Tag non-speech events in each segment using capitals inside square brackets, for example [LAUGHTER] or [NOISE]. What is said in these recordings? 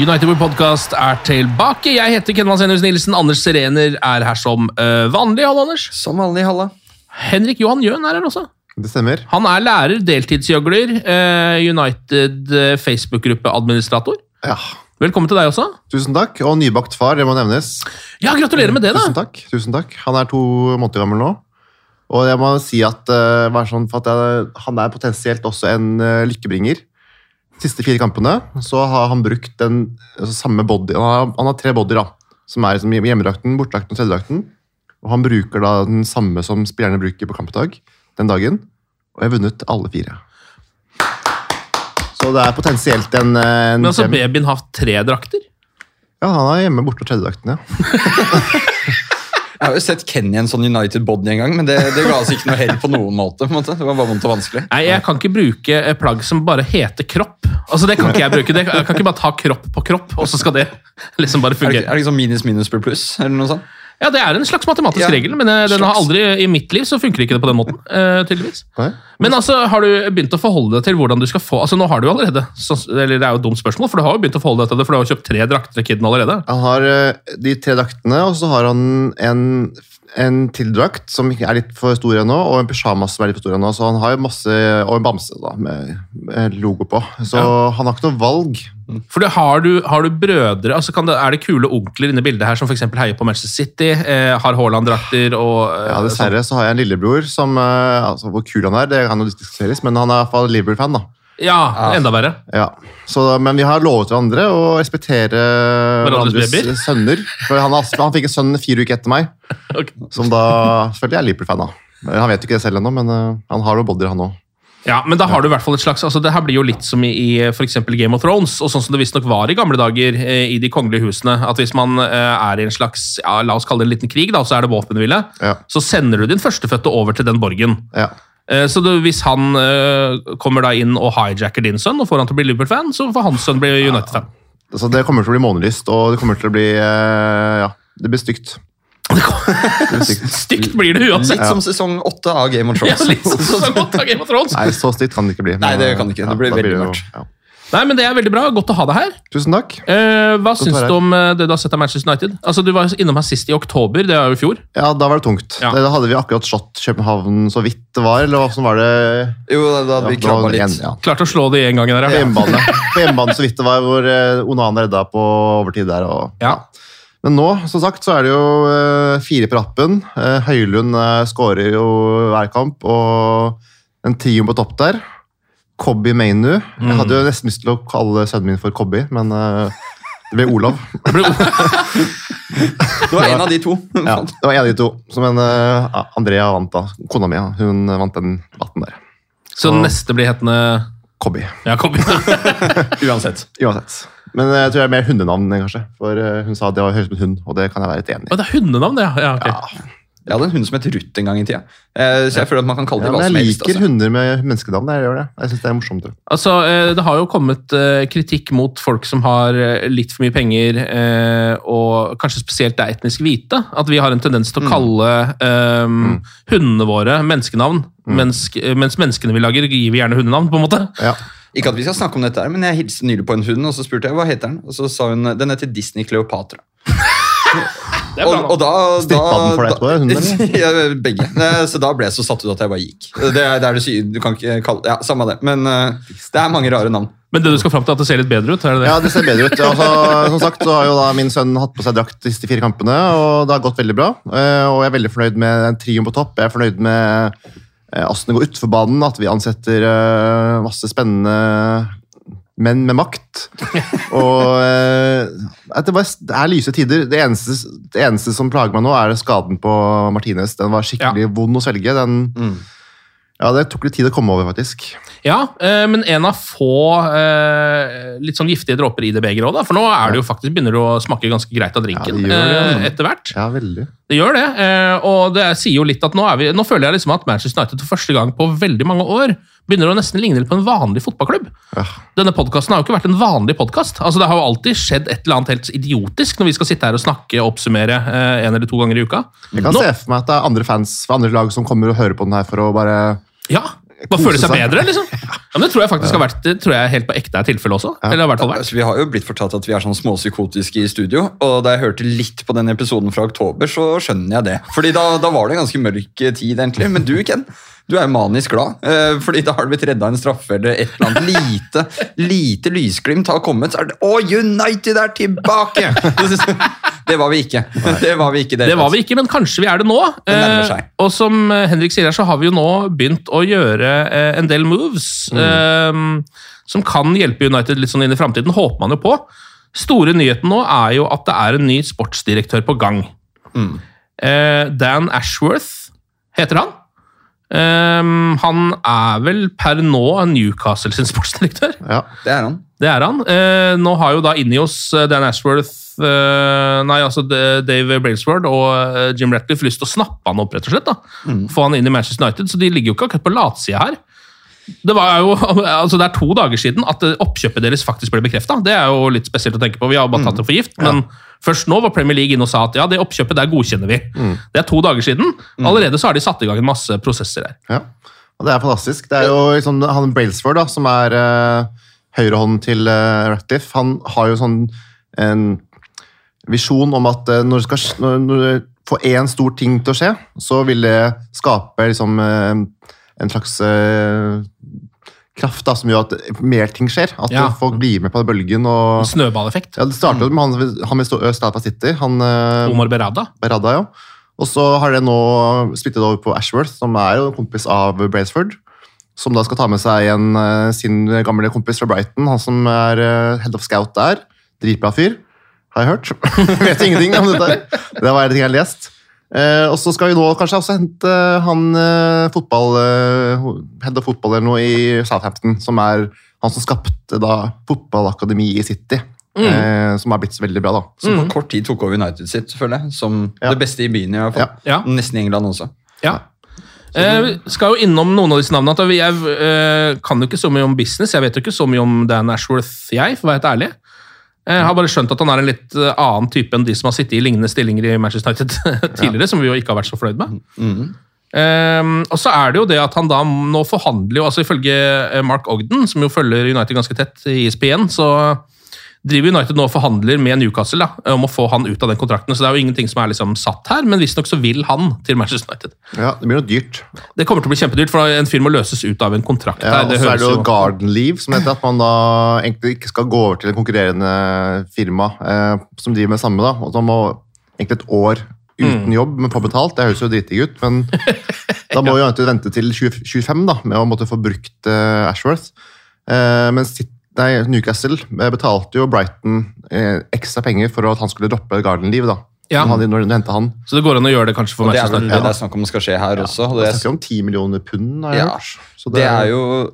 United World Podcast er tilbake. Jeg heter Kenvald Vasenius Nilsen. Anders Serener er her som uh, vanlig. Hallo, Anders. Som vanlig, halla. Henrik Johan Jøen er her også. Det stemmer. Han er lærer, deltidsgjøgler, uh, United øh, Facebook-gruppe-administrator. Ja. Velkommen til deg også. Tusen takk. Og nybakt far, det må nevnes. Ja, Gratulerer med det, da! Tusen takk. Tusen takk. Han er to måneder gammel nå. Og jeg må si at, uh, sånn, for at jeg, han er potensielt også en uh, lykkebringer. De siste fire kampene så har han brukt den altså, samme body. Han har, han har tre bodyer, da, som er liksom hjemmedrakten, bortedrakten og tredjedrakten. Og han bruker da den samme som spillerne bruker på kampdag den dagen. Og jeg har vunnet alle fire. Så det er potensielt en, eh, en Men altså, hjem. babyen har tre drakter. Ja, han er hjemme borte og tredjedrakten, ja. [LAUGHS] Jeg har jo sett Kenny en sånn United Body en gang, men det, det ga oss ikke noe hell på noen måte. på en måte. Det var bare vondt og vanskelig. Nei, Jeg kan ikke bruke plagg som bare heter kropp. Altså, Det kan ikke jeg bruke. Det, jeg kan ikke bare ta kropp på kropp, og så skal det [LAUGHS] liksom bare Er det, fungere. er det liksom minus minus per pluss? eller noe sånt? Ja, Det er en slags matematisk Ja, regel, men eh, den har aldri, i mitt liv så funker ikke det på den måten. eh, tydeligvis. Men altså, har du begynt å forholde deg til hvordan du skal få altså Nå har du jo allerede, så, eller det er jo et dumt spørsmål, for du har jo begynt å forholde deg til det, for du har jo kjøpt tre drakter til kiden allerede. Han har eh, de tre draktene, og så har han en, en tildrakt som er litt for stor ennå, og en pysjamas som er litt for stor ennå. Så han har jo masse, og en bamse da, med, logo på. Så han har ikke noe valg. For det, har, du, har du brødre altså kan det, Er det kule onkler inne i bildet her som f.eks. heier på Manchester City, eh, har Haaland-drakter og eh, Ja, Dessverre så har jeg en lillebror som eh, altså Hvor kul han er, det kan jo diskuteres, men han er i hvert fall Liverpool-fan. da. Ja, Ja, enda verre. Ja, så, Men vi har lovet hverandre å respektere Hverandres [LAUGHS] sønner. For han, han fikk en sønn fire uker etter meg, [LAUGHS] okay. som da selvfølgelig er Liverpool-fan. da. Han vet ikke det selv ennå, men eh, han har noe body, han òg. Ja, men da har du i hvert fall et slags altså Det her blir jo litt som i, i for eksempel Game of Thrones, og sånn som det visstnok var i gamle dager eh, i de kongelige husene. At hvis man eh, er i en slags ja, la oss kalle det en liten krig, da, så er det våpenhvile, Ja. så sender du din førstefødte over til den borgen. Ja. Eh, Så du, hvis han kommer da inn og hijacker din sønn og får han til å bli Liverpool-fan, så får hans sønn bli United-fan. Så det kommer til å bli månelyst, og det kommer til å bli Ja, det blir stygt. Stygt. Blir det uansett. Litt som sesong åtte av Game of Thrones. Ja, litt som sesong 8 av Game of Thrones. Nei, så stygt kan det ikke bli. Nei, det kan det ikke. Det blir ja, veldig mørkt. Ja. Nei, men Det er veldig bra. Godt å ha deg her. Tusen takk. Eh, hva å syns du om eh, det du har sett av Manchester United? Altså, Du var innom her sist i oktober, det var jo i fjor. Ja, da var det tungt. Ja. Da hadde vi akkurat slått København så vidt det var, eller hva som var det? Jo, da hadde vi krabba en- litt. Ja. Klarte å slå det en gang der. Ja. På hjemmebane så vidt det var, hvor Onan Onana redda på overtid der. Og, Ja. Men nå, som sagt, så er det jo eh, fire på rappen. Eh, Høylund uh, skårer jo hver kamp, og en trio på topp der. Cobby Mainu. Jeg hadde jo nesten lyst til å kalle sønnen min for Cobby, men eh, det ble Olav. [LAUGHS] Det ble- Det var en av de to. [LAUGHS] Ja, det var en av de to. Som eh, Andrea vant da. Kona mi hun vant den debatten der. Så neste blir hetende Cobby. Ja, kom. [LAUGHS] Uansett. Uansett. Men jeg tror det er mer hundenavn, kanskje. For eh, hun sa det var høres ut som en hund, og det kan jeg være litt enig i. Det er hundenavn, det, ja. ja okay. Ja, Jeg hadde en hund som het Ruth en gang i tida. Eh, så jeg føler at man kan kalle Ja, det hva men som jeg liker Altså. hunder med menneskenavn. Jeg gjør det. Jeg synes det er morsomt. det. Altså, eh, Det har jo kommet eh, kritikk mot folk som har eh, litt for mye penger, eh, og kanskje spesielt det etnisk hvite. At vi har en tendens til å kalle eh, hundene våre menneskenavn, mens, mens menneskene vi lager, gir vi gjerne hundenavn. på en måte. Ja. Ikke at vi skal snakke om dette, her, men jeg hilste nylig på en hund, og så spurte jeg hva heter den, og så sa hun den heter Disney Cleopatra. [LAUGHS] Og, og da, da, den for deg etterpå, hunden, [LAUGHS] ja, begge. Så da ble jeg så satt ut at jeg bare gikk. Det er, det er du kan ikke kalle Ja, samme det. Men eh, det er mange rare navn. Men det du skal fram til, at det ser litt bedre ut? er det det? Ja, det ser bedre ut. Altså, som sagt så har jo da min sønn hatt på seg drakt de siste fire kampene, og det har gått veldig bra. Eh, Og jeg er veldig fornøyd med den trioen på topp. Jeg er fornøyd med eh, det går utfor banen, at vi ansetter eh, masse spennende menn med makt. [LAUGHS] Og eh, at det, bare, det er lyse tider. Det eneste, det eneste som plager meg nå, er skaden på Martinez. Den var skikkelig vond å svelge. Den, ja, det tok litt tid å komme over, faktisk. Ja, eh, men en av få eh, litt sånn giftige dråper i det begeret òg. For nå er det jo faktisk, begynner det å smake ganske greit av drinken Ja, eh, etter hvert. Ja, veldig. Det gjør det, eh, og det sier jo litt at nå, vi, nå føler jeg liksom at Manchester United for første gang på veldig mange år begynner å nesten ligne på en vanlig fotballklubb. Ja. Denne podkasten har jo ikke vært en vanlig podkast. Altså, det har jo alltid skjedd et eller annet helt idiotisk når vi skal sitte her og snakke og oppsummere eh, en eller to ganger i uka. Jeg kan Nå- se for meg at det er andre fans fra andre lag som kommer og hører på den her for å bare Ja, Bare føle seg seg. bedre, liksom. [LAUGHS] Ja, men Det tror jeg faktisk har vært det tror jeg helt på ekte er tilfellet også. Eller har i hvert fall vært. Altså, vi har jo blitt fortalt at vi er sånn småpsykotiske i studio, og da jeg hørte litt på den episoden fra oktober, så skjønner jeg det. Fordi da, da var det en ganske mørk tid, egentlig. Men du, Ken, du er jo manisk glad. eh, Fordi da har du blitt redda en straffe eller et eller annet lite, lite lysglimt har kommet. Så er det Å, United er tilbake! [LAUGHS] Det var vi ikke. Det var vi ikke Det var vi ikke, men kanskje vi er det nå. Det. Eh, og som eh, Henrik sier her, så har vi jo nå begynt å gjøre eh, en del moves mm. som kan hjelpe United litt sånn inn i framtiden. Håper man jo på. Store nyheten nå er jo at det er en ny sportsdirektør på gang. Mm. Dan Ashworth heter han. Um, han er vel per nå Newcastle sin [LAUGHS] sportsdirektør. Ja. Det er han. Det er han. Uh, nå har jo da inni oss Dan Ashworth eh, Nei, altså Dave Brailsford og eh, Jim Ratcliffe lyst til å snappe han opp, rett og slett. da. Få han inn i Manchester United, så de ligger jo ikke akkurat på latsida her. Det, var jo, [LAUGHS] altså det er to dager siden at eh, oppkjøpet deres faktisk ble bekrefta. Det er jo litt spesielt å tenke på. Vi har bare tatt det for gift. Men først nå var Premier League inne og sa at ja, det oppkjøpet der godkjenner vi. Det er to dager siden. Allerede så har de satt i gang en masse prosesser her. Ja, og det er fantastisk. Det er jo liksom, han Brailsford, da, som er uh, høyrehånden til uh, Ratcliffe, han har jo sånn en visjon om at eh, når, du, skal, når, det får én stor ting til å skje, så vil det skape liksom, eh, en slags eh, kraft da, som gjør at mer ting skjer. At Ja. folk blir med på bølgen. Og, Snøballeffekt. ja, det startet mm. med han, han med Stapa City, han Omar Berada. Berada, ja. Og så har det nå splittet over på Ashworth, som er jo en kompis av Brailsford. Som da skal ta med seg eh, sin gamle kompis fra Brighton, han som er head of scout der. Dritbra fyr, har jeg hørt. [LAUGHS] Vet ingenting om dette. her. Det var en ting jeg har lest. Eh, og så skal vi nå kanskje også hente han eh, fotball, eh, head of fotball eller noe i Southampton, som er han som skapte da fotballakademi i City. Eh, som har blitt så veldig bra, da. Som på kort tid tok over United sitt, føler jeg. Som Ja. det beste i byen, i hvert fall. Ja. Nesten i England også. Ja. Eh, skal jo innom noen av disse navnene. Jeg eh, kan jo ikke så mye om business. Jeg vet jo ikke så mye om Dan Ashworth, jeg, for å være helt ærlig. Jeg har bare skjønt at han er en litt eh, annen type enn de som har sittet i lignende stillinger i Manchester United [LAUGHS] tidligere, som vi jo ikke har vært så fornøyd med. Eh, og så er det jo det at han da nå forhandler jo, altså ifølge eh, Mark Ogden, som jo følger United ganske tett i ESPN, så driver United nå og forhandler med Newcastle da, om å få han ut av den kontrakten. Så det er jo ingenting som er liksom satt her, men visstnok så vil han til Manchester United. Ja, Det blir noe dyrt. Det kommer til å bli kjempedyrt, for en fyr må løses ut av en kontrakt. Ja, her. og så er det jo Garden Leave, som heter at man da egentlig ikke skal gå over til en konkurrerende firma eh, som driver med samme. da, og så må egentlig et år uten Mm. jobb, men få betalt. Det høres jo dritdigg ut, men [LAUGHS] da må jo United vente til 2025 da, med å måtte få brukt eh, Ashworth. Eh, men City- nei, Newcastle betalte jo Brighton eh, ekstra penger for at han skulle droppe Garden Leave. da. Ja. Når de- når de han. Så det går an å gjøre det kanskje for det er Manchester vel United. det det er snakk om skal skje her også. Og Det er snakker om 10 millioner pund, har jeg Ja, hørt. Så det er jo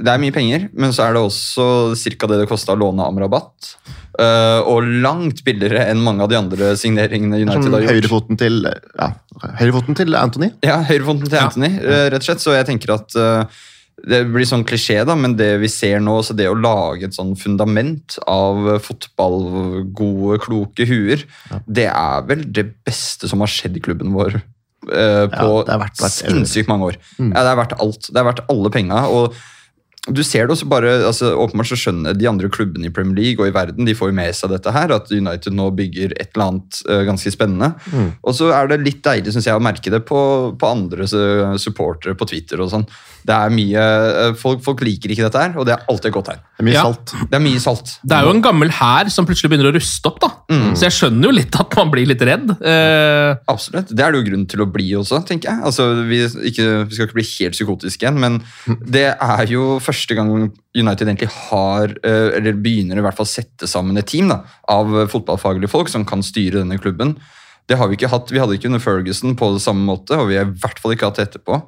det er mye penger, men så er det også ca. det det kosta å låne Amrabat. Uh, og langt billigere enn mange av de andre signeringene United har gjort. høyrefoten til, ja, høyrefoten til Anthony. Ja, høyrefoten til Anthony, eh, rett og slett. Så jeg tenker at eh, det blir sånn klisjé, da, men det vi ser nå, så det å lage et sånn fundament av fotballgode, kloke huer, det er vel det beste som har skjedd i klubben vår eh, på Ja, sinnssykt mange år. Mm. Ja, det er verdt alt. Det er verdt alle penga. Og du ser det også bare, altså Åpenbart så skjønner de andre klubbene i Premier League og i verden de får jo med seg dette her, at United nå bygger et eller annet uh, ganske spennende. Mm. Og så er det litt deilig synes jeg, å merke det på, på andre su- supportere på Twitter. og sånn. Det er mye, eh, folk, folk liker ikke dette her, og det er alltid et godt tegn. Det er mye Ja. salt. Det er mye salt. Det er jo en gammel hær som plutselig begynner å ruste opp, da. Mm. Så jeg skjønner jo litt at man blir litt redd. Uh... Absolutt. Det er det jo grunn til å bli også, tenker jeg. Altså, vi, ikke, vi skal ikke bli helt psykotiske igjen, men det er jo første gang United egentlig har, eh, eller begynner i hvert fall sette sammen et team da, av fotballfaglige folk som kan styre denne klubben. Det har Vi ikke hatt, vi hadde ikke under Ferguson på det samme måte, og vi har i hvert fall ikke hatt det etterpå.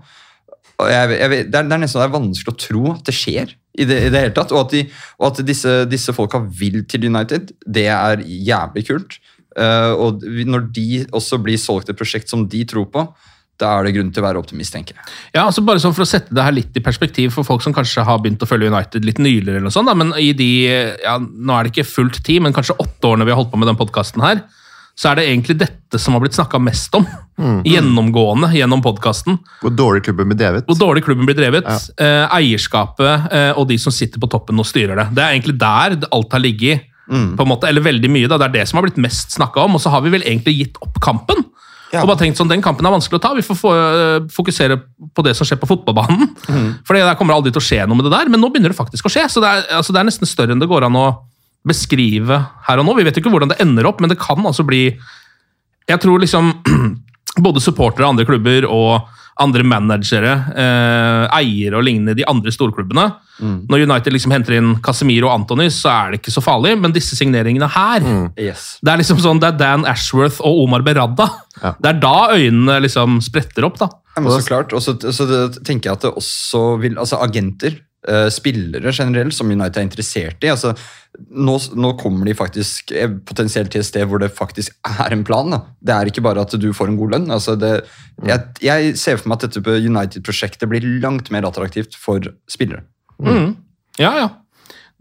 Jeg, jeg, det, er, det er nesten det er vanskelig å tro at det skjer i det, i det hele tatt. Og at, de, og at disse, disse folka vil til United, det er jævlig kult. Uh, og når de også blir solgt et prosjekt som de tror på, da er det grunn til å være optimist, tenker jeg. Ja, altså bare sånn For å sette det her litt i perspektiv for folk som kanskje har begynt å følge United litt nyligere, eller noe sånt, da, men i de ja, Nå er det ikke fullt ti, men kanskje åtte årene vi har holdt på med den podkasten her, så er det egentlig dette som har blitt snakka mest om. Gjennomgående gjennom podkasten. Hvor dårlig klubben blir drevet. Hvor dårlig klubben blir drevet. Eh, eierskapet eh, og de som sitter på toppen og styrer det. Det er egentlig der alt har ligget. på en måte, Eller veldig mye. da, Det er det som har blitt mest snakka om. Og så har vi vel egentlig gitt opp kampen. Og bare tenkt sånn, Den kampen er vanskelig å ta. Vi får få, eh, fokusere på det som skjer på fotballbanen. For der kommer aldri til å skje noe med det der, men nå begynner det faktisk å skje. Så det er, altså, det er nesten større enn det går an å beskrive her og nå. Vi vet jo ikke hvordan det ender opp, men det kan altså bli Jeg tror liksom [CLEARS THROAT] både supportere av andre klubber og andre managere, eh, eiere og lignende, de andre storklubbene. Når United liksom henter inn Casemiro og Anthony, så er det ikke så farlig, men disse signeringene her Yes. Det er liksom sånn, det er Dan Ashworth og Omar Berradda. Det er da øynene liksom spretter opp. da. Ja, men så klart, og så, så tenker jeg at det også vil Altså agenter, eh, spillere generelt, som United er interessert i altså nå, nå kommer de faktisk eh, potensielt til et sted hvor det faktisk er en plan. Da. Det er ikke bare at du får en god lønn. altså det, jeg, jeg ser for meg at dette United-prosjektet blir langt mer attraktivt for spillere. Mm. Ja, ja.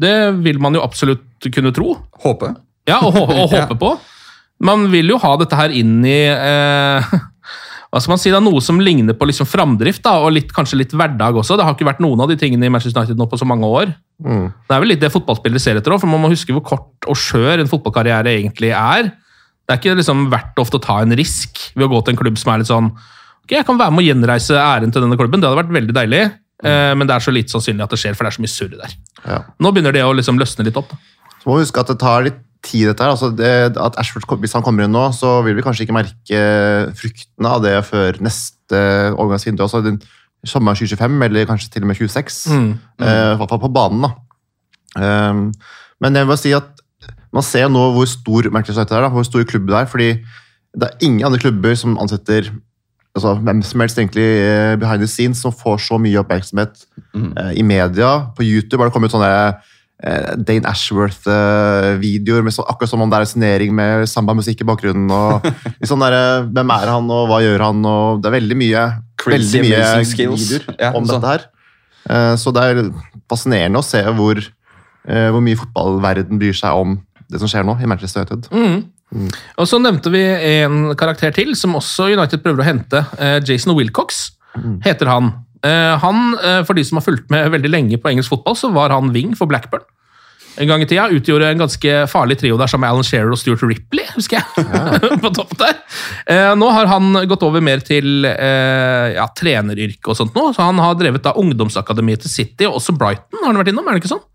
Det vil man jo absolutt kunne tro. Håpe. Ja, og, og [LAUGHS] håpe på. Man vil jo ha dette her inn i eh, hva skal man si da, Noe som ligner på liksom framdrift, da, og litt, kanskje litt hverdag også. Det har ikke vært noen av de tingene i Manchester United nå på så mange år. Mm. Det er vel litt det fotballspillere ser etter òg, for man må huske hvor kort og skjør en fotballkarriere egentlig er. Det er ikke liksom verdt ofte å ta en risk ved å gå til en klubb som er litt sånn Ok, jeg kan være med å gjenreise æren til denne klubben, det hadde vært veldig deilig, Mm. men det er så lite sannsynlig at det skjer, for det er så mye surr der. Ja. Nå begynner det å liksom løsne litt opp. da. Så må vi huske at det tar litt tid, dette her. Altså det, at Ashford, hvis han kommer inn nå, så vil vi kanskje ikke merke fruktene av det før neste overgangsvindu. Altså den, sommeren 2025, eller kanskje til og med 26. Mm. Eh, I hvert fall på banen, da. Um, men jeg vil si at man ser nå hvor stor Manchester er, da, hvor stor klubb det er. fordi det er ingen andre klubber som ansetter altså, hvem som helst egentlig eh, behind the scenes som får så mye oppmerksomhet eh, i media. På YouTube har det kommet sånne Dane Ashworth-videoer så, akkurat som om det er en signering med samba-musikk i bakgrunnen. og [LAUGHS] liksom der, eh, Hvem er han, og hva gjør han? og Det er veldig mye, veldig mye videoer Ja, om så. dette her. Eh, Så det er fascinerende å se hvor, eh, hvor mye fotballverden bryr seg om det som skjer nå i Manchester United. Mm. Og så nevnte vi en karakter til, som også United prøver å hente. Eh, Jason Wilcox heter han. Eh, han, eh, For de som har fulgt med veldig lenge på engelsk fotball, så var han wing for Blackburn. En gang i tida utgjorde en ganske farlig trio der sammen med Alan Shearer og Stuart Ripley, husker jeg. [LAUGHS] på topp der. Eh, nå har han gått over mer til ja, treneryrke og sånt nå, så han har drevet da ungdomsakademiet til City, og også Brighton har han vært innom, er det ikke sånn?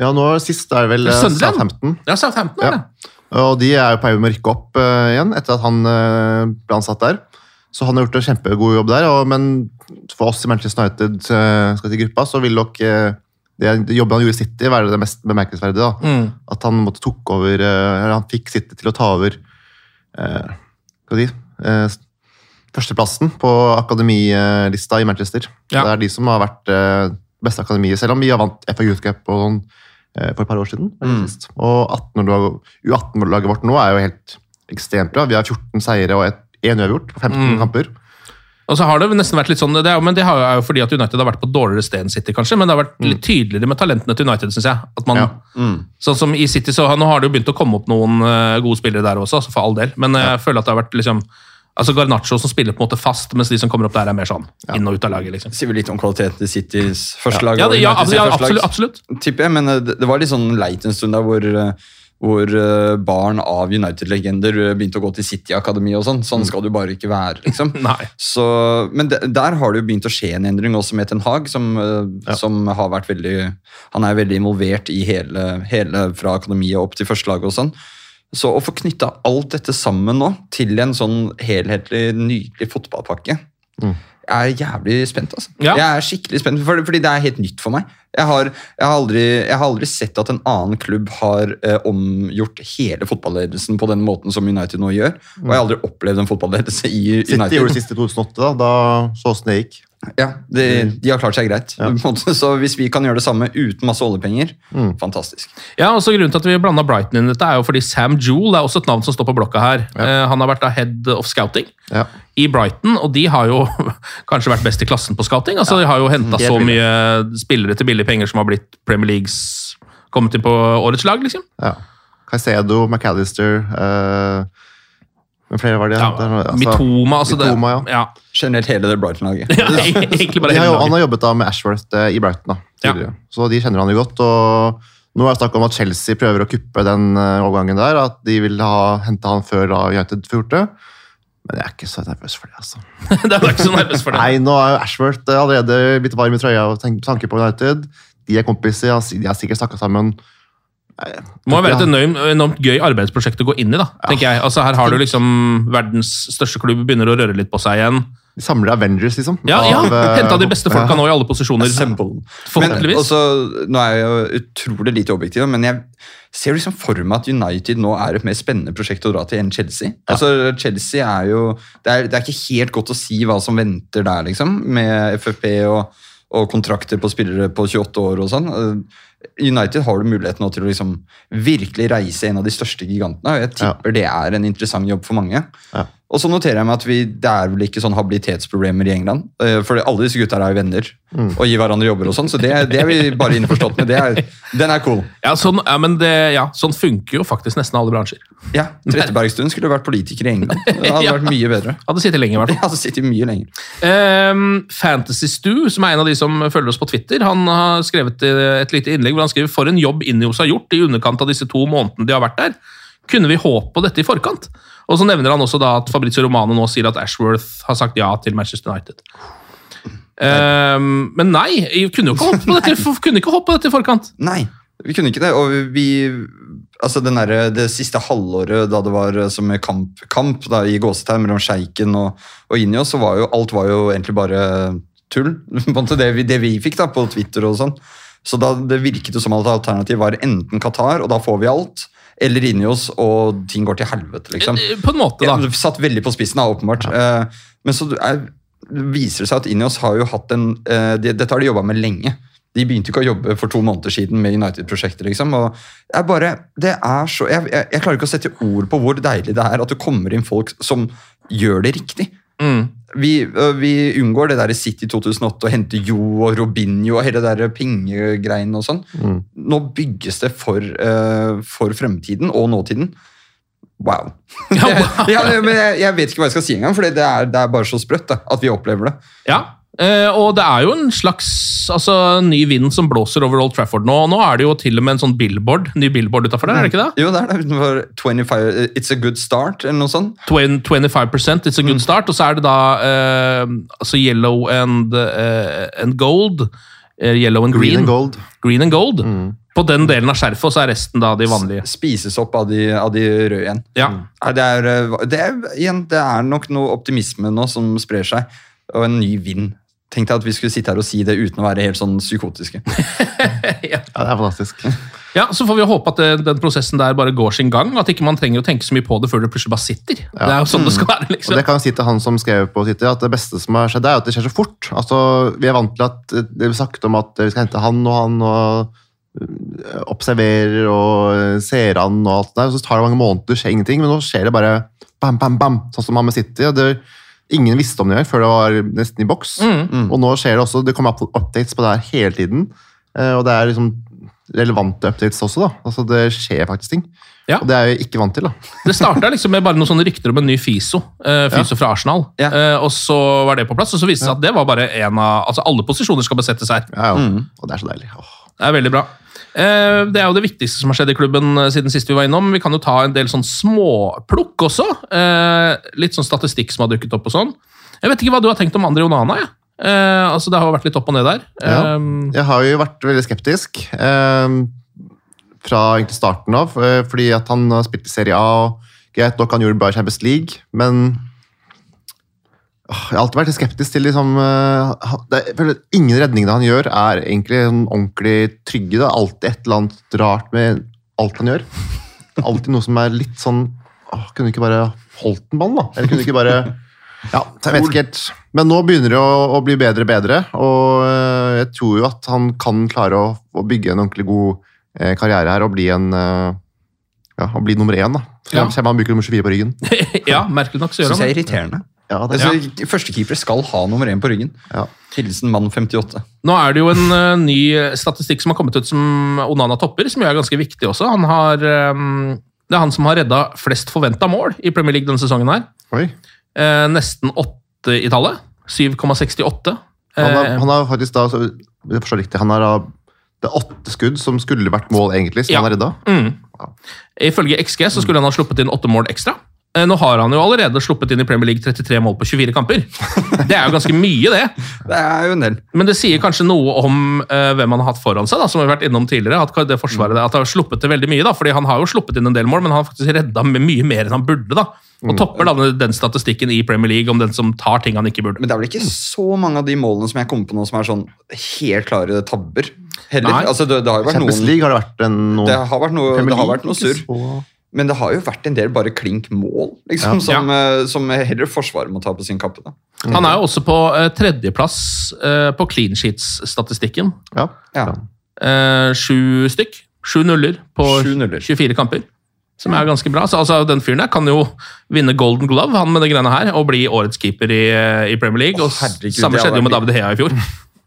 Ja, nå Sist er vel Søndland. Southampton. Ja, Southampton er Ja. det. Og de er jo på vei med å rykke opp igjen etter at han ble ansatt der. Så han har gjort en kjempegod jobb der. Og, men for oss i Manchester United uh, skal til gruppa, så vil nok eh, det jobben han gjorde i City, være det mest bemerkelsesverdige. Mm. At han måtte tok over eh, eller Han fikk City til å ta over eh, hva de, eh, førsteplassen på akademilista i Manchester. Ja. Det er de som har vært eh, beste akademiet, selv om vi har vant FA Youth Cup og sånn eh, for et par år siden. Mm. Og U18-laget vårt nå er jo helt ekstremt bra. Vi har 14 seire og én uavgjort på 15 Mm. kamper. Og så har det nesten vært litt sånn, det er, men det er jo fordi at United har vært på dårligere sted enn City, kanskje, men det har vært litt tydeligere med talentene til United, syns jeg. At man, Ja. Mm. Sånn som i City, så har- Nå har det jo begynt å komme opp noen eh, gode spillere der også, altså for all del, men jeg føler at det har vært liksom Altså Garnaccio som spiller på en måte fast, mens de som kommer opp der, er mer sånn inn og ut av laget. liksom. Sier vel litt om kvaliteten til Citys første lag. Ja, det, ja, ja absolutt. absolutt. Tipper jeg, men eh, det, det var litt sånn leit en stund der hvor, eh, hvor eh, barn av United-legender eh, begynte å gå til City-akademi og sånn. Sånn skal det jo bare ikke være, liksom. [LAUGHS] Så, men de, der har det jo begynt å skje en endring også med Ten Hag, som, eh, Ja. som har vært veldig Han er veldig involvert i hele, hele fra akademiet opp til førstelaget og sånn. Så å få knytta alt dette sammen nå til en sånn helhetlig, nydelig fotballpakke Mm. Jeg er jævlig spent, altså. Ja. Jeg er skikkelig spent, for, fordi det er helt nytt for meg. Jeg har, jeg har, aldri, jeg har aldri sett at en annen klubb har eh, omgjort hele fotballedelsen på den måten som United nå gjør. Og jeg har aldri opplevd en fotballedelse i City United. gjorde det siste i 2008, da, da så åssen det gikk. Ja, de, de har klart seg greit. Ja. Så hvis vi kan gjøre det samme uten masse oljepenger, Mm. fantastisk. Ja, og så Grunnen til at vi blanda Brighton inn i dette, er jo fordi Sam Jewell er også et navn som står på blokka her. Eh, han har vært da head of scouting Ja. i Brighton, og de har jo [LAUGHS] kanskje vært best i klassen på scouting. Altså, De har jo henta så mye spillere til billige penger som har blitt Premier Leagues kommet inn på årets lag, liksom. Ja. Caicedo, McAllister eh, Hvem flere var det? Ja, Det altså- Mitoma, altså Mitoma, ja. ja. Generelt hele det Brighton-laget. Ja, jo, han har jobbet da med Ashworth eh, i Brighton da, tidligere, så de kjenner han jo godt. og Nå er det snakk om at Chelsea prøver å kuppe den eh, overgangen der, at de vil ha, hente han før da United får gjort det. Men jeg er ikke så nervøs for det, altså. [LAUGHS] det er ikke så nervøs for det. Nei, nå er jo Ashworth eh, allerede blitt varm i trøya og tanker på United. De er kompiser, de har sikkert snakka sammen. Nei, Det må være et enormt, enormt gøy arbeidsprosjekt å gå inn i. da, tenker jeg. Altså Her har du liksom verdens største klubb begynner å røre litt på seg igjen. Samler Avengers, liksom. Ja, ja eh, Henta de beste folka ja. nå i alle posisjoner. Forhåpentligvis. også, nå er jeg jo utrolig lite objektiv, men jeg ser liksom for meg at United nå er et mer spennende prosjekt å dra til enn Chelsea. Altså, Chelsea er jo det er, det er ikke helt godt å si hva som venter der, liksom, med FFP og, og kontrakter på spillere på 28 år og sånn. United har du muligheten nå til å liksom virkelig reise en av de største gigantene. og Jeg tipper det er en interessant jobb for mange. Ja. Og så noterer jeg meg at vi, det er vel ikke sånn habilitetsproblemer i England. eh, For alle disse gutta er jo venner og gir hverandre jobber og sånn, så det, det er vi bare innforstått med. Det er, den er cool. Ja, sånn, ja, men det, ja, sånn funker jo faktisk nesten alle bransjer. Ja, Trettebergstuen skulle vært politiker i England. [LAUGHS] Det hadde Ja. vært mye bedre. Hadde sittet lenge, i hvert fall. [LAUGHS] Hadde sittet mye lenger. Um, Fantasy Stu, som er en av de som følger oss på Twitter, han har skrevet eh, et lite innlegg hvor han skriver for en jobb Ineos har gjort i underkant av disse to månedene de har vært der. Kunne vi håpe på dette i forkant? Og så nevner han også da at Fabrizio Romano nå sier at Ashworth har sagt ja til Manchester United. Um, men nei, vi kunne jo ikke håpe på dette, [LAUGHS] kunne ikke håpe på dette i forkant. Nei, vi kunne ikke det. Og vi Altså den der, Det siste halvåret da det var som kamp, kamp da, i gåsetegn mellom sjeiken og, og Ineos, så var jo alt var jo egentlig bare tull. [LAUGHS] Det, vi, det vi fikk da på Twitter og sånn. Så da det virket jo som at alternativet var enten Qatar, og da får vi alt, eller inni oss, og ting går til helvete, liksom. Eh, På en måte, da. Ja, satt veldig på spissen, da, åpenbart. Eh, men så er, viser det seg at inni oss har jo hatt en eh, de, Dette har de jobba med lenge. De begynte ikke å jobbe for to måneder siden med United-prosjektet. liksom, og jeg bare, det er så, jeg, jeg, jeg klarer ikke å sette ord på hvor deilig det er at det kommer inn folk som gjør det riktig. Mm. Vi, øh, vi unngår det der i City 2008 og henter Jo og Robinho og hele det der pengegreiene og sånn. Mm. Nå bygges det for, uh, for fremtiden og nåtiden. Wow. Ja, [LAUGHS] wow. jeg, men jeg, jeg vet ikke hva jeg skal si engang, for det er, det er bare så sprøtt da, at vi opplever det. Ja, og det er jo en slags altså, ny vind som blåser over Old Trafford nå. og Nå er det jo til og med en sånn billboard, ny billboard utafor der, er det ikke det? Jo, det er det. utenfor 25, It's a good start, eller noe sånt. 20, 25% it's a good start, og så er det da eh, altså yellow and, eh, and gold. eh, yellow and green. Green and gold. Green and gold. På den delen av skjerfet, og så er resten da de vanlige. Spises opp av de, av de røde igjen. Ja. Nei, Det er, øh, det, er, igjen, det er nok noe optimisme nå som sprer seg, og en ny vind. Tenk deg at vi skulle sitte her og si det uten å være helt sånn psykotiske. [LAUGHS] Ja, det er fantastisk. Ja, Så får vi håpe at det, den prosessen der bare går sin gang, at ikke man trenger å tenke så mye på det før det plutselig bare sitter. Det er jo sånn det skal være, liksom. Og det kan jeg si til han som skrev på Twitter, at det beste som har skjedd, er at det skjer så fort. Altså, Vi er vant til at det blir sagt om at vi skal hente han og han, og observerer og ser an og alt det der. Så tar det mange måneder, skjer ingenting, men nå skjer det bare bam, bam, bam, sånn som han med City. og det Ingen visste om det engang før det var nesten i boks. Mm. Og nå skjer det også, det kommer updates på det her hele tiden. eh, Og det er liksom relevante updates også, da. Altså Det skjer faktisk ting. Ja. Og det er jeg ikke vant til, da. [LAUGHS] Det starta liksom med bare noen sånne rykter om en ny Fiso. eh, Fiso fra Arsenal. Ja. Eh, og så var det på plass, og så viste det seg at det var bare en av Altså alle posisjoner skal besettes her. Ja, ja. Mm. Og det er så deilig. Åh. Det er veldig bra. Eh, Det er jo det viktigste som har skjedd i klubben eh, siden sist vi var innom. Vi kan jo ta en del sånn småplukk også. Eh, Litt sånn statistikk som har dukket opp og sånn. Jeg vet ikke hva du har tenkt om André Onana. Eh, altså Det har jo vært litt opp og ned der. Ja. Jeg har jo vært veldig skeptisk fra egentlig starten av, fordi at han har spilt i Serie A. og Greit nok han gjorde bra i Champions League, men jeg har alltid vært skeptisk til liksom, eh, det, er- Ingen redningene han gjør, er egentlig sånn ordentlig trygge. Det er alltid et eller annet rart med alt han gjør. Alltid noe som er litt sånn åh, Kunne du ikke bare holdt den ballen, da? Eller kunne du ikke bare ja, jeg vet ikke helt. Men nå begynner det å, å bli bedre og bedre, og øh, jeg tror jo at han kan klare å, å bygge en ordentlig god eh, karriere her og bli en ja, og bli nummer én. da. Så Ja. kommer han bruker nummer 24 på ryggen. [LAUGHS] ja, merkelig nok så gjør Syns han jeg er det. irriterende. Ja, det, Altså, Førstekeepere skal ha nummer én på ryggen. Ja. Hilsen mann 58. Nå er det jo en uh, ny statistikk som har kommet ut som Onana topper, som jo er ganske viktig også. Han har, um, det er han som har redda flest forventa mål i Premier League denne sesongen. her. Oi. Eh, nesten åtte i tallet. 7,68. Han, har, Eh, han har faktisk da, så, jeg forstår riktig, han har da det er åtte skudd som skulle vært mål, egentlig, som Ja. han har redda. Mm. Ifølge XG så skulle han ha sluppet inn åtte mål ekstra. Eh, Nå har han jo allerede sluppet inn i Premier League 33 mål på 24 kamper. Det er jo ganske mye, det. [LAUGHS] Det er jo en del. Men det sier kanskje noe om uh, hvem han har hatt foran seg, da, som vi har vært innom tidligere. At det forsvaret at han har sluppet til veldig mye. da, fordi Han har jo sluppet inn en del mål, men han har faktisk redda med mye mer enn han burde. da, Og topper da den statistikken i Premier League om den som tar ting han ikke burde. Men det er vel ikke så mange av de målene som jeg kommer på nå som er sånn helt klare tabber. Heller. Nei. Altså, det, det har jo vært Champions noen League har det vært en noen det har vært noe, Premier det har vært noe surr. Men det har jo vært en del bare klink mål, liksom, Ja. som, eh, som heller Forsvaret må ta på sin kappe. da. Han er jo også på uh, tredjeplass uh, på clean sheets-statistikken. Ja. Ja. Eh, sju stykk. Sju nuller på Sju nuller. 24 kamper. Som er ganske bra. Så altså, Den fyren der kan jo vinne Golden Glove han med det greiene her, og bli årets keeper i, i Premier League. Og herregud, Samme skjedde jo med David Hea i fjor. [LAUGHS]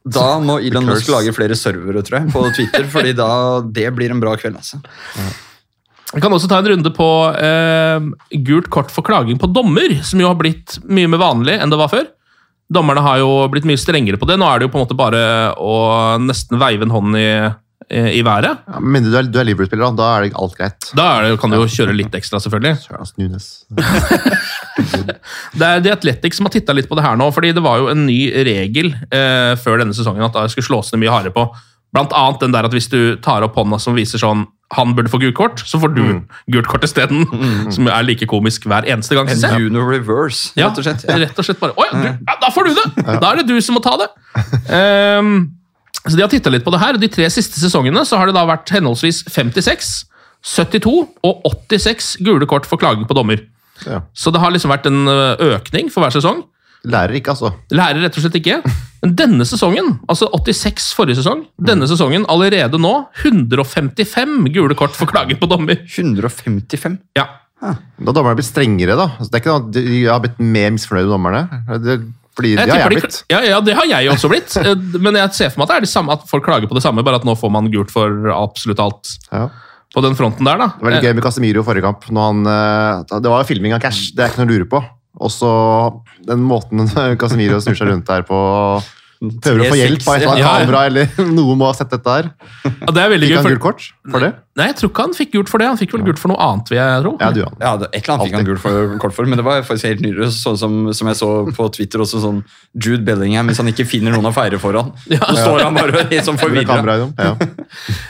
Da må Elon Musk lage flere servere tror jeg, på Twitter, fordi da, det blir en bra kveld. altså. Vi kan også ta en runde på eh, gult kort for klaging på dommer, som jo har blitt mye mer vanlig enn det var før. Dommerne har jo blitt mye strengere på det. Nå er det jo på en måte bare å nesten veive en hånd i, i været. Ja, mindre du er, er Liverpool-spiller, da, da er det alt greit. Da er det, kan du jo kjøre litt ekstra, selvfølgelig. [LAUGHS] [LAUGHS] Det er The Athletic som har titta litt på det her nå, fordi det var jo en ny regel eh, før denne sesongen at det skulle slås ned mye hardere på. Blant annet den der at hvis du tar opp hånda som viser sånn han burde få gult kort, så får du gult kort isteden. Som er like komisk hver eneste gang. En junior Juno reverse, Ja, rett og slett. Ja. rett og slett bare Oi, du, ja, da får du det! Da er det du som må ta det. Um, så De har titta litt på det her. og De tre siste sesongene så har det da vært henholdsvis 56, 72 og 86 gule kort for klaging på dommer. Ja. Så det har liksom vært en økning for hver sesong. Lærer ikke, altså. Lærer rett og slett ikke. Men denne sesongen, altså 86 forrige sesong, denne sesongen allerede nå 155 gule kort for klager på dommer. 155. Ja. Da har dommerne blitt strengere, da. Altså, det er ikke noe, de har blitt mer misfornøyde dommerne. Det, fordi det har jeg de- blitt. ja, ja, det har jeg også blitt. [LAUGHS] Eh, Men jeg ser for meg at det er det samme, at folk klager på det samme, bare at nå får man gult for absolutt alt Ja. på den fronten der. da. Det var litt gøy med Casemiro forrige kamp. Når han, eh, det var jo filming av cash, det er ikke noe å lure på. Og så den måten [LAUGHS] Casemiro snur seg rundt her på Prøver å få hjelp av et eller annet Ja, ja. kamera, eller [LAUGHS] noen må ha sett dette her. Ja, det er veldig Fikk gøy. For, gult kort for det? Nei, jeg tror ikke han fikk gult for det. Han fikk vel gult for noe annet, vil jeg tro. Ja, du, ja. Ja, det, Et eller annet fikk han gult for, kort for, men det var faktisk helt nyere. Sånn som, som jeg så på Twitter, også sånn Jude Bellingham, hvis han ikke finner noen å feire foran. [LAUGHS] Så står han bare helt sånn forvirra. Ja. [LAUGHS]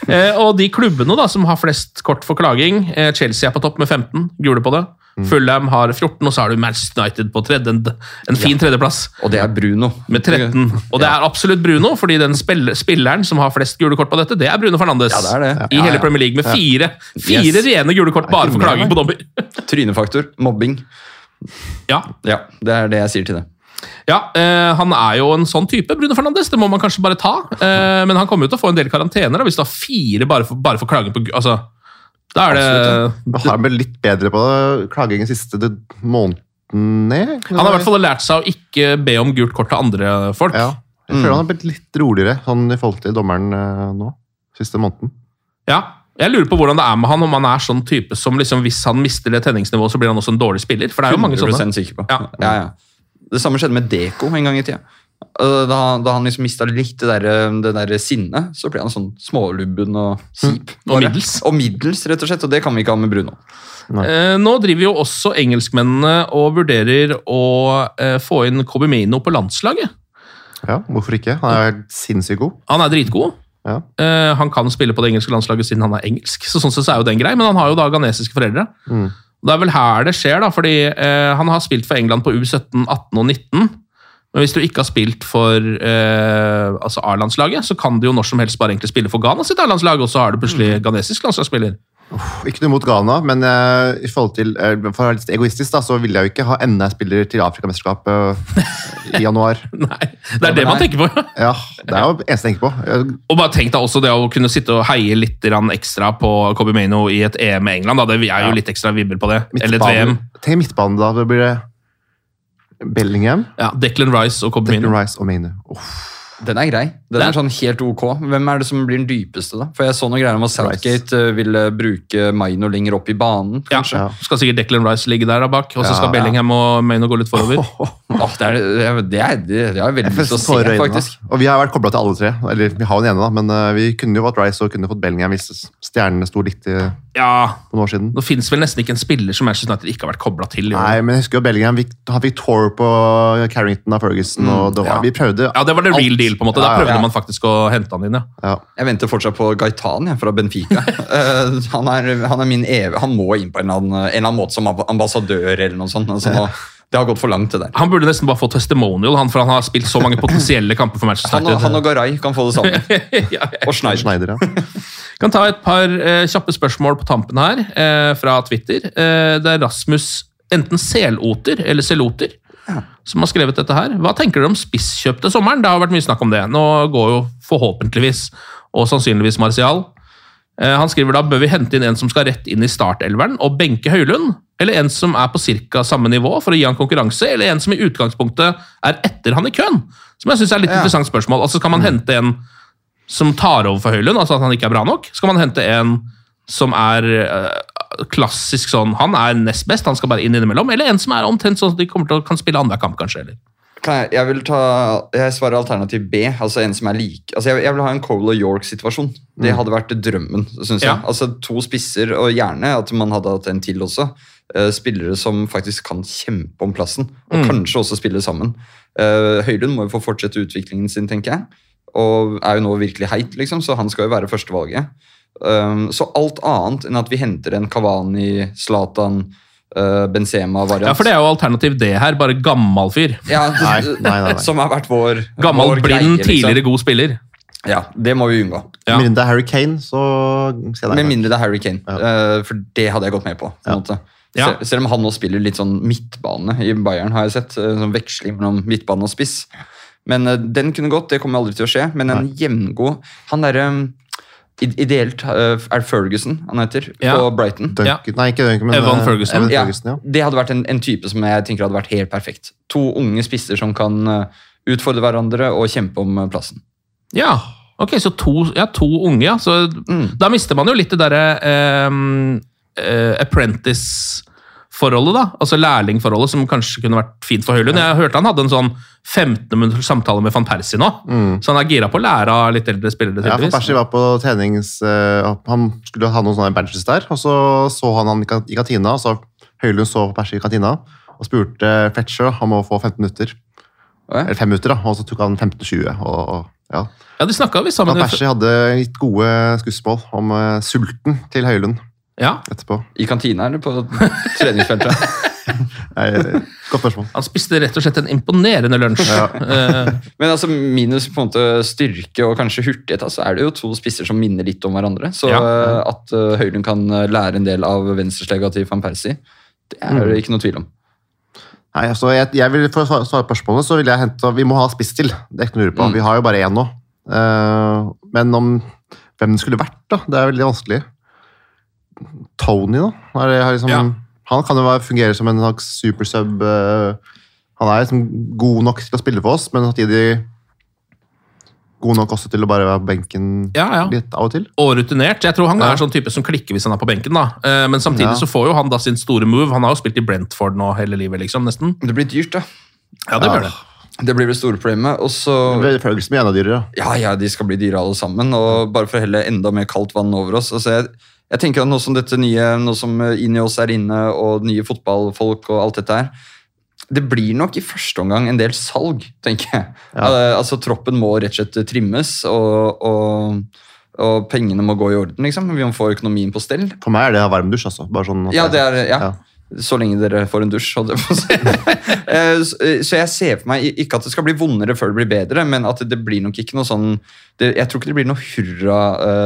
Eh, og de klubbene da, som har flest kort for klaging, eh, Chelsea er på topp med 15, gule på det. Fulham har 14, og så har du Manchester United på tredje, en, en fin tredjeplass Og det er Bruno. med 13. Og det er absolutt Bruno, fordi den spill spilleren som har flest gule kort på dette, det er Bruno Fernandes. Ja, det er det. I hele. Premier League med fire, fire Yes. rene gule kort bare for klaging på dommer. [LAUGHS] Trynefaktor. Mobbing. Ja, Ja, det er det jeg sier til det. Ja, eh, han er jo en sånn type, Bruno Fernandes. Det må man kanskje bare ta. Eh, men han kommer jo til å få en del karantener da, hvis du har fire bare for, bare for klaging på altså, Da er det Han har blitt litt bedre på klaging den siste måneden? Han har i hvert fall lært seg å ikke be om gult kort til andre folk. Ja. Jeg føler han har blitt litt roligere sånn i forhold til dommeren eh, nå. Siste måneden. Ja, Jeg lurer på hvordan det er med han, om han er sånn type som liksom, hvis han mister det tenningsnivået, så blir han også en dårlig spiller. For det er jo mange 100% sånne. sikker på. Ja. Ja, ja. Det samme skjedde med Deko en gang i tida. Da, da han liksom mista litt det der, det der sinnet, så ble han sånn smålubben og sip. Mm. Og middels. Og middels, rett og slett. Og det kan vi ikke ha med Bruno. Eh, nå driver jo også engelskmennene og vurderer å eh, få inn Kobimino på landslaget. Ja, Hvorfor ikke? Han er sinnssykt god. Han er dritgod. Ja. Uh, han kan spille på det engelske landslaget siden han er engelsk, så sånn sett så er jo den grei, men han har jo da ghanesiske foreldre. Mm. Det er vel her det skjer, da, fordi uh, han har spilt for England på U17, 18 og 19. Men hvis du ikke har spilt for uh, altså A-landslaget, så kan du jo når som helst bare egentlig spille for Ghana sitt A-landslag, og så har du plutselig ghanesisk landslagsspiller. Ikke noe mot Ghana, men uh, i forhold til, uh, for å være litt egoistisk da, så vil jeg jo ikke ha enda en spiller til Afrikamesterskapet i januar. [LAUGHS] Nei, det er det man tenker på. [LAUGHS] Ja, Det er jo det eneste jeg tenker på. Jeg- Og bare tenk deg også det å kunne sitte og heie litt ekstra på Kobe Maino i et EM med England. Da. Det er jo litt ekstra vibber på det. Eller et VM. Tenk midtbanen, da. Det blir det Bellingham, Ja, Declan Rice og Kobe Declan Maino. Rice og Maino. Uff. Den er grei. Den er sånn helt ok. Hvem er det som blir den dypeste, da? For jeg så noen greier om at Southgate eh, ville bruke Maino lenger opp i banen, Ja, kanskje. Skal sikkert Declan Rice ligge der da bak, og så Ja, skal ja. Bellingham og Maino gå litt forover. [LAUGHS] Oh, det, er, det, er, det, er, det veldig lyst til å se, øynene. faktisk. Og vi har vært kobla til alle tre. Eller vi har jo den ene, da, men eh, vi kunne jo hatt Rice og kunne fått Bellingham hvis stjernene sto litt i- Ja, for noen år siden. Nå fins vel nesten ikke en spiller som Manchester United ikke har vært kobla til. Jo. Nei, men jeg husker jo Bellingham han fikk tour på Carrington av Ferguson. og det var, ja. Vi prøvde Ja, Det var the real alt. Deal. på en måte. Da Ja, ja, prøvde ja. man faktisk å hente han inn. ja. Ja. Jeg venter fortsatt på Gaitan fra Benfica. uh, [LAUGHS] han, er, han er min evig Han må inn på en eller annen, en eller annen måte som ambassadør eller noe sånt. Altså, nå, det har gått for langt, det der. Han burde nesten bare få testimonial, han, for han har spilt så mange potensielle kamper for Manchester Han og, han og Garay kan få det samme. [LAUGHS] ja, ja. Og Schneider. Schneider, ja. [LAUGHS] kan ta et par eh, kjappe spørsmål på tampen her, eh, fra Twitter. Eh, det er Rasmus enten Seloter eller Seloter som har skrevet dette her. Hva tenker dere om spisskjøp til sommeren? Det har vært mye snakk om det. Nå går jo forhåpentligvis, og sannsynligvis Martial. Eh, han skriver da bør vi hente inn en som skal rett inn i startelveren og benke Høylund, eller en som er på ca. samme nivå for å gi han konkurranse, eller en som i utgangspunktet er etter han i køen? Som jeg synes er et litt Ja. interessant spørsmål. Altså Skal man hente en som tar over for Høylund, altså at han ikke er bra nok? Skal man hente en som er eh, klassisk sånn Han er nest best, han skal bare inn innimellom? Eller en som er omtrent sånn at de kommer til å kan spille annenhver kamp, kanskje? eller? Jeg, jeg vil ta, jeg svarer alternativ B. altså en som er lik. Altså jeg, jeg vil ha en Cole og York-situasjon. Det hadde vært drømmen, syns jeg. Ja. Altså To spisser, og gjerne at man hadde hatt en til også. Eh, spillere som faktisk kan kjempe om plassen, og kanskje også spille sammen. Uh, Høylund må jo få fortsette utviklingen sin, tenker jeg. Og er jo nå virkelig heit, liksom, så han skal jo være førstevalget. Um, så alt annet enn at vi henter en Kavani, Zlatan, uh, Benzema-variant Ja, for det er jo alternativ det her, bare gammal fyr. ja, [LAUGHS] Nei, [LAUGHS] nei, nei, nei. Som har vært vår Gammal, vår blind, greie, liksom. tidligere god spiller. Ja, det må vi unngå. Ja. Med mindre det er Harry Kane, så. Med mindre det er Harry Kane. eh, for det hadde jeg gått med på. på. Ja. Sel- Selv om han nå spiller litt sånn midtbane i Bayern, har jeg sett. eh, Sånn veksling mellom midtbane og spiss. Men uh, den kunne gått, det kommer aldri til å skje. Men en jevngod Han derre i- Ideelt er det Ferguson han heter, Ja. på Brighton. Duncan, Nei, ikke Duncan, men Evan eh, Ferguson. Evan Ferguson, ja. Det hadde vært en, en type som jeg tenker hadde vært helt perfekt. To unge spisser som kan eh, utfordre hverandre og kjempe om eh, plassen. Ja, ok, så to, ja, to unge, ja. Så Da mister man jo litt det derre eh, eh, apprentice-forholdet, da. Altså lærlingforholdet, som kanskje kunne vært fint for Høylund. Jeg hørte han hadde en sånn 15 minutters samtale med van Persie nå, så han er gira på å lære av litt eldre spillere. Ja, van. Persie var på trenings... Uh, han skulle ha noen sånne badges der, og så så han han i kan- kantina, og så Høylund så Persie i kantina, og spurte Fletcher om å få 15 minutter. Ja. Eller 5 minutter, da, og så tok han 15-20. og, og ja. Ja, de snakka sammen Van. Persie hadde litt gode skussmål om uh, sulten til Høylund Ja, etterpå. I kantina eller på treningsfeltet? [LAUGHS] Nei, godt spørsmål. Han spiste rett og slett en imponerende lunsj. Ja. Men altså minus på en måte styrke og kanskje hurtighet, så er det jo to spisser som minner litt om hverandre. Så Ja. eh, at uh, Høylund kan eh, lære en del av venstreslegga til van Persie, det er det ikke noe tvil om. Nei, altså, jeg, jeg vil, For å svare på spørsmålet, så vil jeg hente Vi må ha spiss til. Det er ikke noe å lure på. Mm. Vi har jo bare én nå. Eh, men om hvem det skulle vært, da, det er veldig vanskelig. Tony, da? Er det, har liksom, Ja. Han kan jo være, fungere som en slags supersub. eh, han er liksom god nok til å spille for oss, men samtidig god nok også til å bare være på benken Ja, ja. litt av og til. Og rutinert. Jeg tror han Ja. er sånn type som klikker hvis han er på benken. da. Eh, Men samtidig Ja. så får jo han da sin store move. Han har jo spilt i Brentford nå hele livet, liksom, nesten. Det blir dyrt, da. Ja, det Ja. blir det. Det blir det store problemet. Og så Det føles som enda dyrere. Ja, ja, de skal bli dyre alle sammen. Og bare for å helle enda mer kaldt vann over oss. Altså, jeg, jeg tenker at nå som dette nye, nå som inni oss er inne, og nye fotballfolk og alt dette her Det blir nok i første omgang en del salg, tenker jeg. Ja. Eh, altså, Troppen må rett og slett trimmes, og, og, og pengene må gå i orden, liksom. Vi må få økonomien på stell. For meg er det varmdusj, altså. Bare sånn Ja, det er, ja. Ja. Så lenge dere får en dusj, holdt jeg på å si. [LAUGHS] Eh, så- Så jeg ser for meg ikke at det skal bli vondere før det blir bedre, men at det blir nok ikke noe sånn det, Jeg tror ikke det blir noe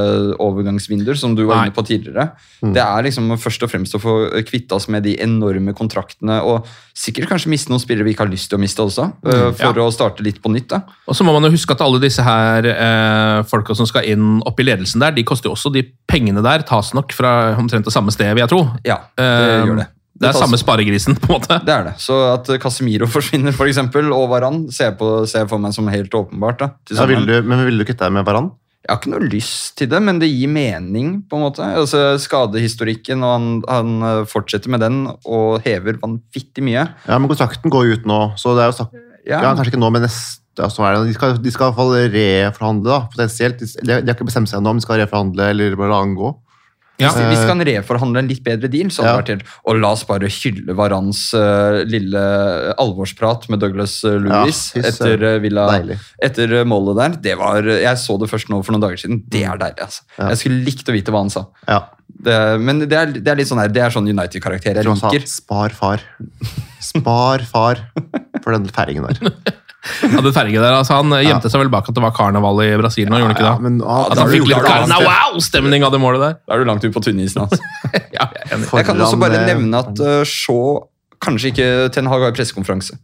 hurra-overgangsvinduer, som du var inne på tidligere. Mm. Det er liksom først og fremst å få kvitte oss med de enorme kontraktene, og sikkert kanskje miste noen spillere vi ikke har lyst til å miste også, uh, for Ja. å starte litt på nytt. da. Og så må man jo huske at alle disse her uh, folka som skal inn opp i ledelsen der, de koster jo også de pengene der tas nok fra omtrent det samme sted, vil jeg tro. Ja, det Eh, gjør det. Det er tas- samme sparegrisen, på en måte. Det er det. Så at Casemiro [LAUGHS] forsvinner, for eksempel, og Varan, ser jeg, på, ser jeg for meg som helt åpenbart. da, Ja, vil du, men vil du kvitte deg med Varan? Jeg har ikke noe lyst til det, men det gir mening, på en måte. Altså, Skadehistorikken, og han, han eh, fortsetter med den og hever vanvittig mye. Ja, men kontrakten går jo ut nå, så det er jo sagt Ja. ja. Kanskje ikke nå, men neste altså, er det, de, skal, de skal i hvert fall reforhandle, da, potensielt. De, de har ikke bestemt seg ennå om de skal reforhandle eller bare la den gå. Hvis, Ja. hvis vi kan reforhandle en litt bedre deal, så hadde det vært helt Og la oss bare hylle Varans uh, lille alvorsprat med Douglas eh, Lewis Ja, etter, eh, Villa, etter eh, målet der. Det var, jeg så det først nå for noen dager siden. Det er deilig. altså. Ja. Jeg skulle likt å vite hva han sa. Ja. Det, men det er, det er litt sånn her, det er sånn United-karakter jeg liker. 'spar far'. Spar far for den feiringen der. [LAUGHS] [LAUGHS] Ja, det ferge der, altså Han gjemte seg vel bak at det var karneval i Brasil nå, gjorde han ikke Ja, men, ah, At han fikk litt det karneval-stemning av det målet der. Da er du langt ut på tunnisen. Altså. [LAUGHS] Ja, jeg. Jeg kan også bare eh, nevne at uh, Shaw Kanskje ikke Ten Hag har pressekonferanse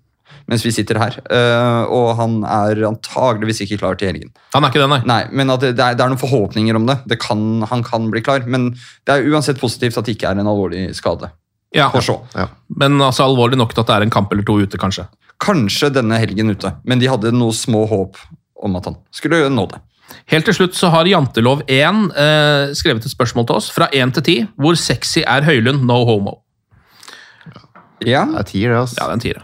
mens vi sitter her, Uh, og han er antageligvis ikke klar til helgen. Han er ikke det, nei. Nei, men at det, det, er, det er noen forhåpninger om det. det kan, han kan bli klar, men det er uansett positivt at det ikke er en alvorlig skade. Ja, For så. Ja. Men altså alvorlig nok til at det er en kamp eller to ute, kanskje. Kanskje denne helgen ute, men de hadde noe små håp om at han skulle nå det. Helt til slutt så har Jantelov1 eh, skrevet et spørsmål til oss fra 1 til 10. Hvor sexy er Høylund? No homo. Ja, Det er tier, det, altså. Ja, det er en tier.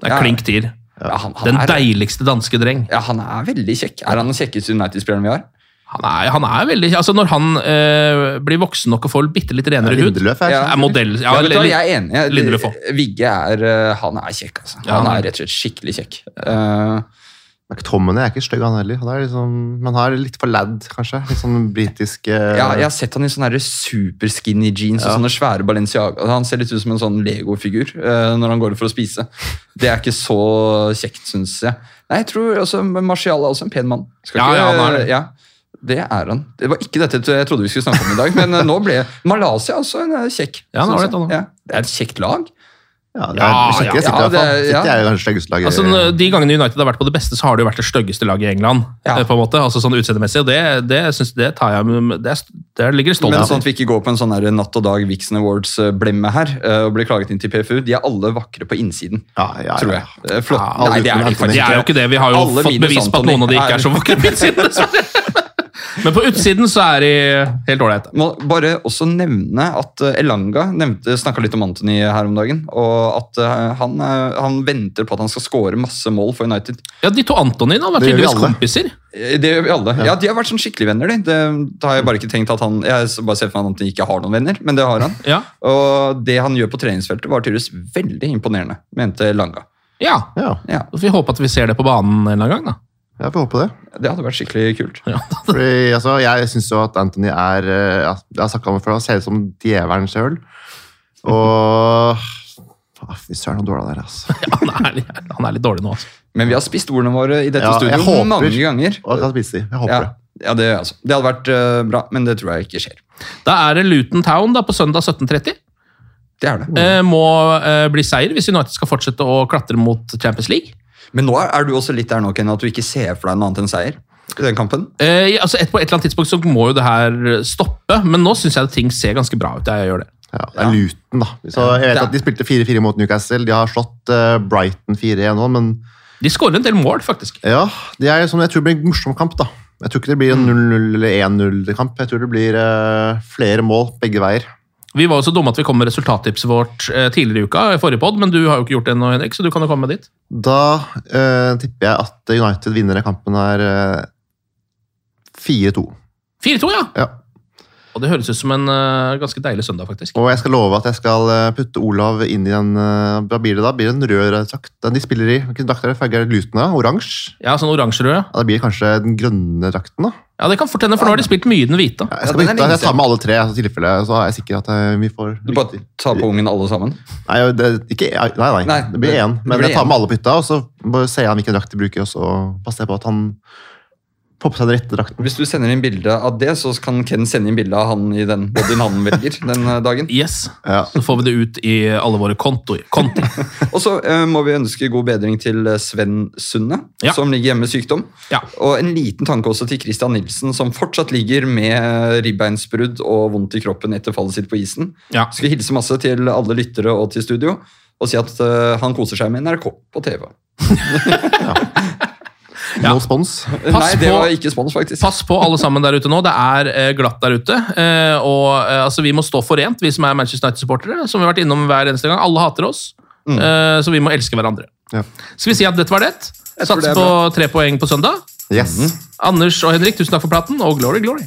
Det er Ja. klink tier. ja han, han, Den er, deiligste danske dreng. ja, han er veldig kjekk. Er han den kjekkeste United-spilleren vi har? Han er, han er veldig Altså, når han øh, blir voksen nok og får bitte litt renere hud Lindeløf er Ja. er modell ja, Ja, du jeg er enig. Jeg- Lindeløf også. Vigge er, eh, han er kjekk, altså. Ja, Han er- rett og slett skikkelig kjekk. Uh, Tommen er ikke stygg, han heller. Han er liksom, men han er litt for lad, kanskje. Litt sånn britisk eh, ja, jeg har sett han i sånne her super skinny jeans Ja. og sånne svære Balenciaga. Han ser litt ut som en sånn Lego-figur eh, når han går for å spise. Det er ikke så kjekt, syns jeg. Nei, jeg tror også Marcial er også en pen mann. Skal Ja, ikke- ja, han er det. Ja, det er han. Det var ikke dette jeg trodde vi skulle snakke om i dag, men eh, nå ble Malaysia også en eh, kjekk. Ja, han det, ja, det er et kjekt lag. Ja, det er Ja, ja, det er- ja. Laget. Altså, De gangene United har vært på det beste, så har det jo vært det styggeste laget i England. Ja. eh, på en måte, altså sånn utseendemessig, og det, det, synes, det tar jeg med det, er- ligger stolt. Men sånn at vi ikke går på en sånn her Natt og Dag Vixen Awards-blemme her og blir klaget inn til PFU. De er alle vakre på innsiden, Ja, ja, ja. tror jeg. Flott. Ja, Nei, det er de faktisk De er jo ikke det. Vi har jo Alle fått bevis på at noen av de ikke er så vakre på innsiden. Men på utsiden så er de helt ålreite. Må bare også nevne at eh, Elanga snakka litt om Anthony her om dagen. Og at eh, han, eh, han venter på at han skal score masse mål for United. Ja, De to Antonyene har vært Det tydeligvis kompiser. Det gjør vi alle. Ja. De har vært sånn skikkelig venner. De. Det, da har Jeg bare ikke tenkt at han Jeg bare ser for meg at han ikke har noen venner, men det har han. [LAUGHS] Ja, Og det han gjør på treningsfeltet, var tydeligvis veldig imponerende, mente Elanga. ja. Ja, Ja, Så får vi håpe at vi ser det på banen en eller annen gang. da. Jeg får håpe det. Det hadde vært skikkelig kult. Ja. [LAUGHS] Fordi, altså, jeg syns jo at Anthony er eh, ja, Jeg har sagt om det før, han ser ut som djevelen sjøl. Og ah, Fy søren, så dårlig han er, altså. [LAUGHS] Han er, litt- han er litt dårlig nå, altså. Men vi har spist ordene våre i dette Ja, studioet håper- mange ganger. Og jeg kan spise de. Jeg håper Ja, det. ja det, altså. det hadde vært uh, bra, men det tror jeg ikke skjer. Da er det Luton Town da på søndag 17.30. Det er det. eh, må eh, bli seier hvis United skal fortsette å klatre mot Champions League. Men nå er du også litt der nå, Ken, at du ikke ser for deg noe annet enn seier i den kampen. Eh, altså et, på et eller annet tidspunkt så må jo det her stoppe, men nå syns jeg at ting ser ganske bra ut. Jeg gjør det. Ja, det er Luton, da. Så jeg vet Ja. at De spilte 4-4 mot Newcastle. De har slått uh, Brighton 4-1 nå, men De skårer en del mål, faktisk. ja, det er sånn, jeg tror det blir en morsom kamp. da. Jeg tror ikke det blir en 0-0 eller 1-0-kamp. Jeg tror det blir uh, flere mål begge veier. Vi var jo så dumme at vi kom med resultattipset vårt eh, tidligere i uka, i forrige pod, men du har jo ikke gjort det ennå, Henrik, så du kan jo komme med ditt. Da eh, tipper jeg at United vinner den kampen her eh, 4-2. 4-2, ja! Ja. Og det høres ut som en uh, ganske deilig søndag, faktisk. Og jeg skal love at jeg skal eh, putte Olav inn i den uh, Hva blir det da? Blir det en rød drakt? Den de spiller i? Hvilken drakt er det? Farge det da? Oransje? Ja, sånn oransje-rød. Ja, det blir kanskje den grønne drakten, da. Ja, det kan fort hende, for nå har de spilt mye i den hvite. Ja, jeg, skal bytte, jeg tar med alle tre, så i tilfelle så er jeg sikker at vi får Du bare tar på ungen alle sammen. Nei, det, ikke, nei, nei, Nei, det blir én. Men jeg tar med alle på hytta, og så ser jeg hvilken drakt de bruker, og så passer jeg på at han på seg den rette drakten. Hvis du sender inn bilde av det, så kan Ken sende inn bilde av han i den bodyen han velger den eh, dagen. Yes. Ja. Så får vi det ut i alle våre kontoer. Konti. [LAUGHS] Og så uh, må vi ønske god bedring til eh, Sven Sunde, Ja. som ligger hjemme med sykdom. Ja. Og en liten tanke også til Christian Nilsen, som fortsatt ligger med ribbeinsbrudd og vondt i kroppen etter fallet sitt på isen. Ja. Skal hilse masse til alle lyttere og til studio, og si at uh, han koser seg med NRK på TV. [LAUGHS] No spons. Nei, det var ikke spons, faktisk. Pass på alle sammen der ute nå. Det er eh, glatt der ute. Eh, og eh, altså, Vi må stå forent, vi som er Manchester United-supportere. Som vi har vært innom hver eneste gang. Alle hater oss, mm. så vi må elske hverandre. Ja. Skal vi si at dette var det? Sats Satse på tre poeng på søndag. Yes. Anders og Henrik, tusen takk for praten, og glory, glory.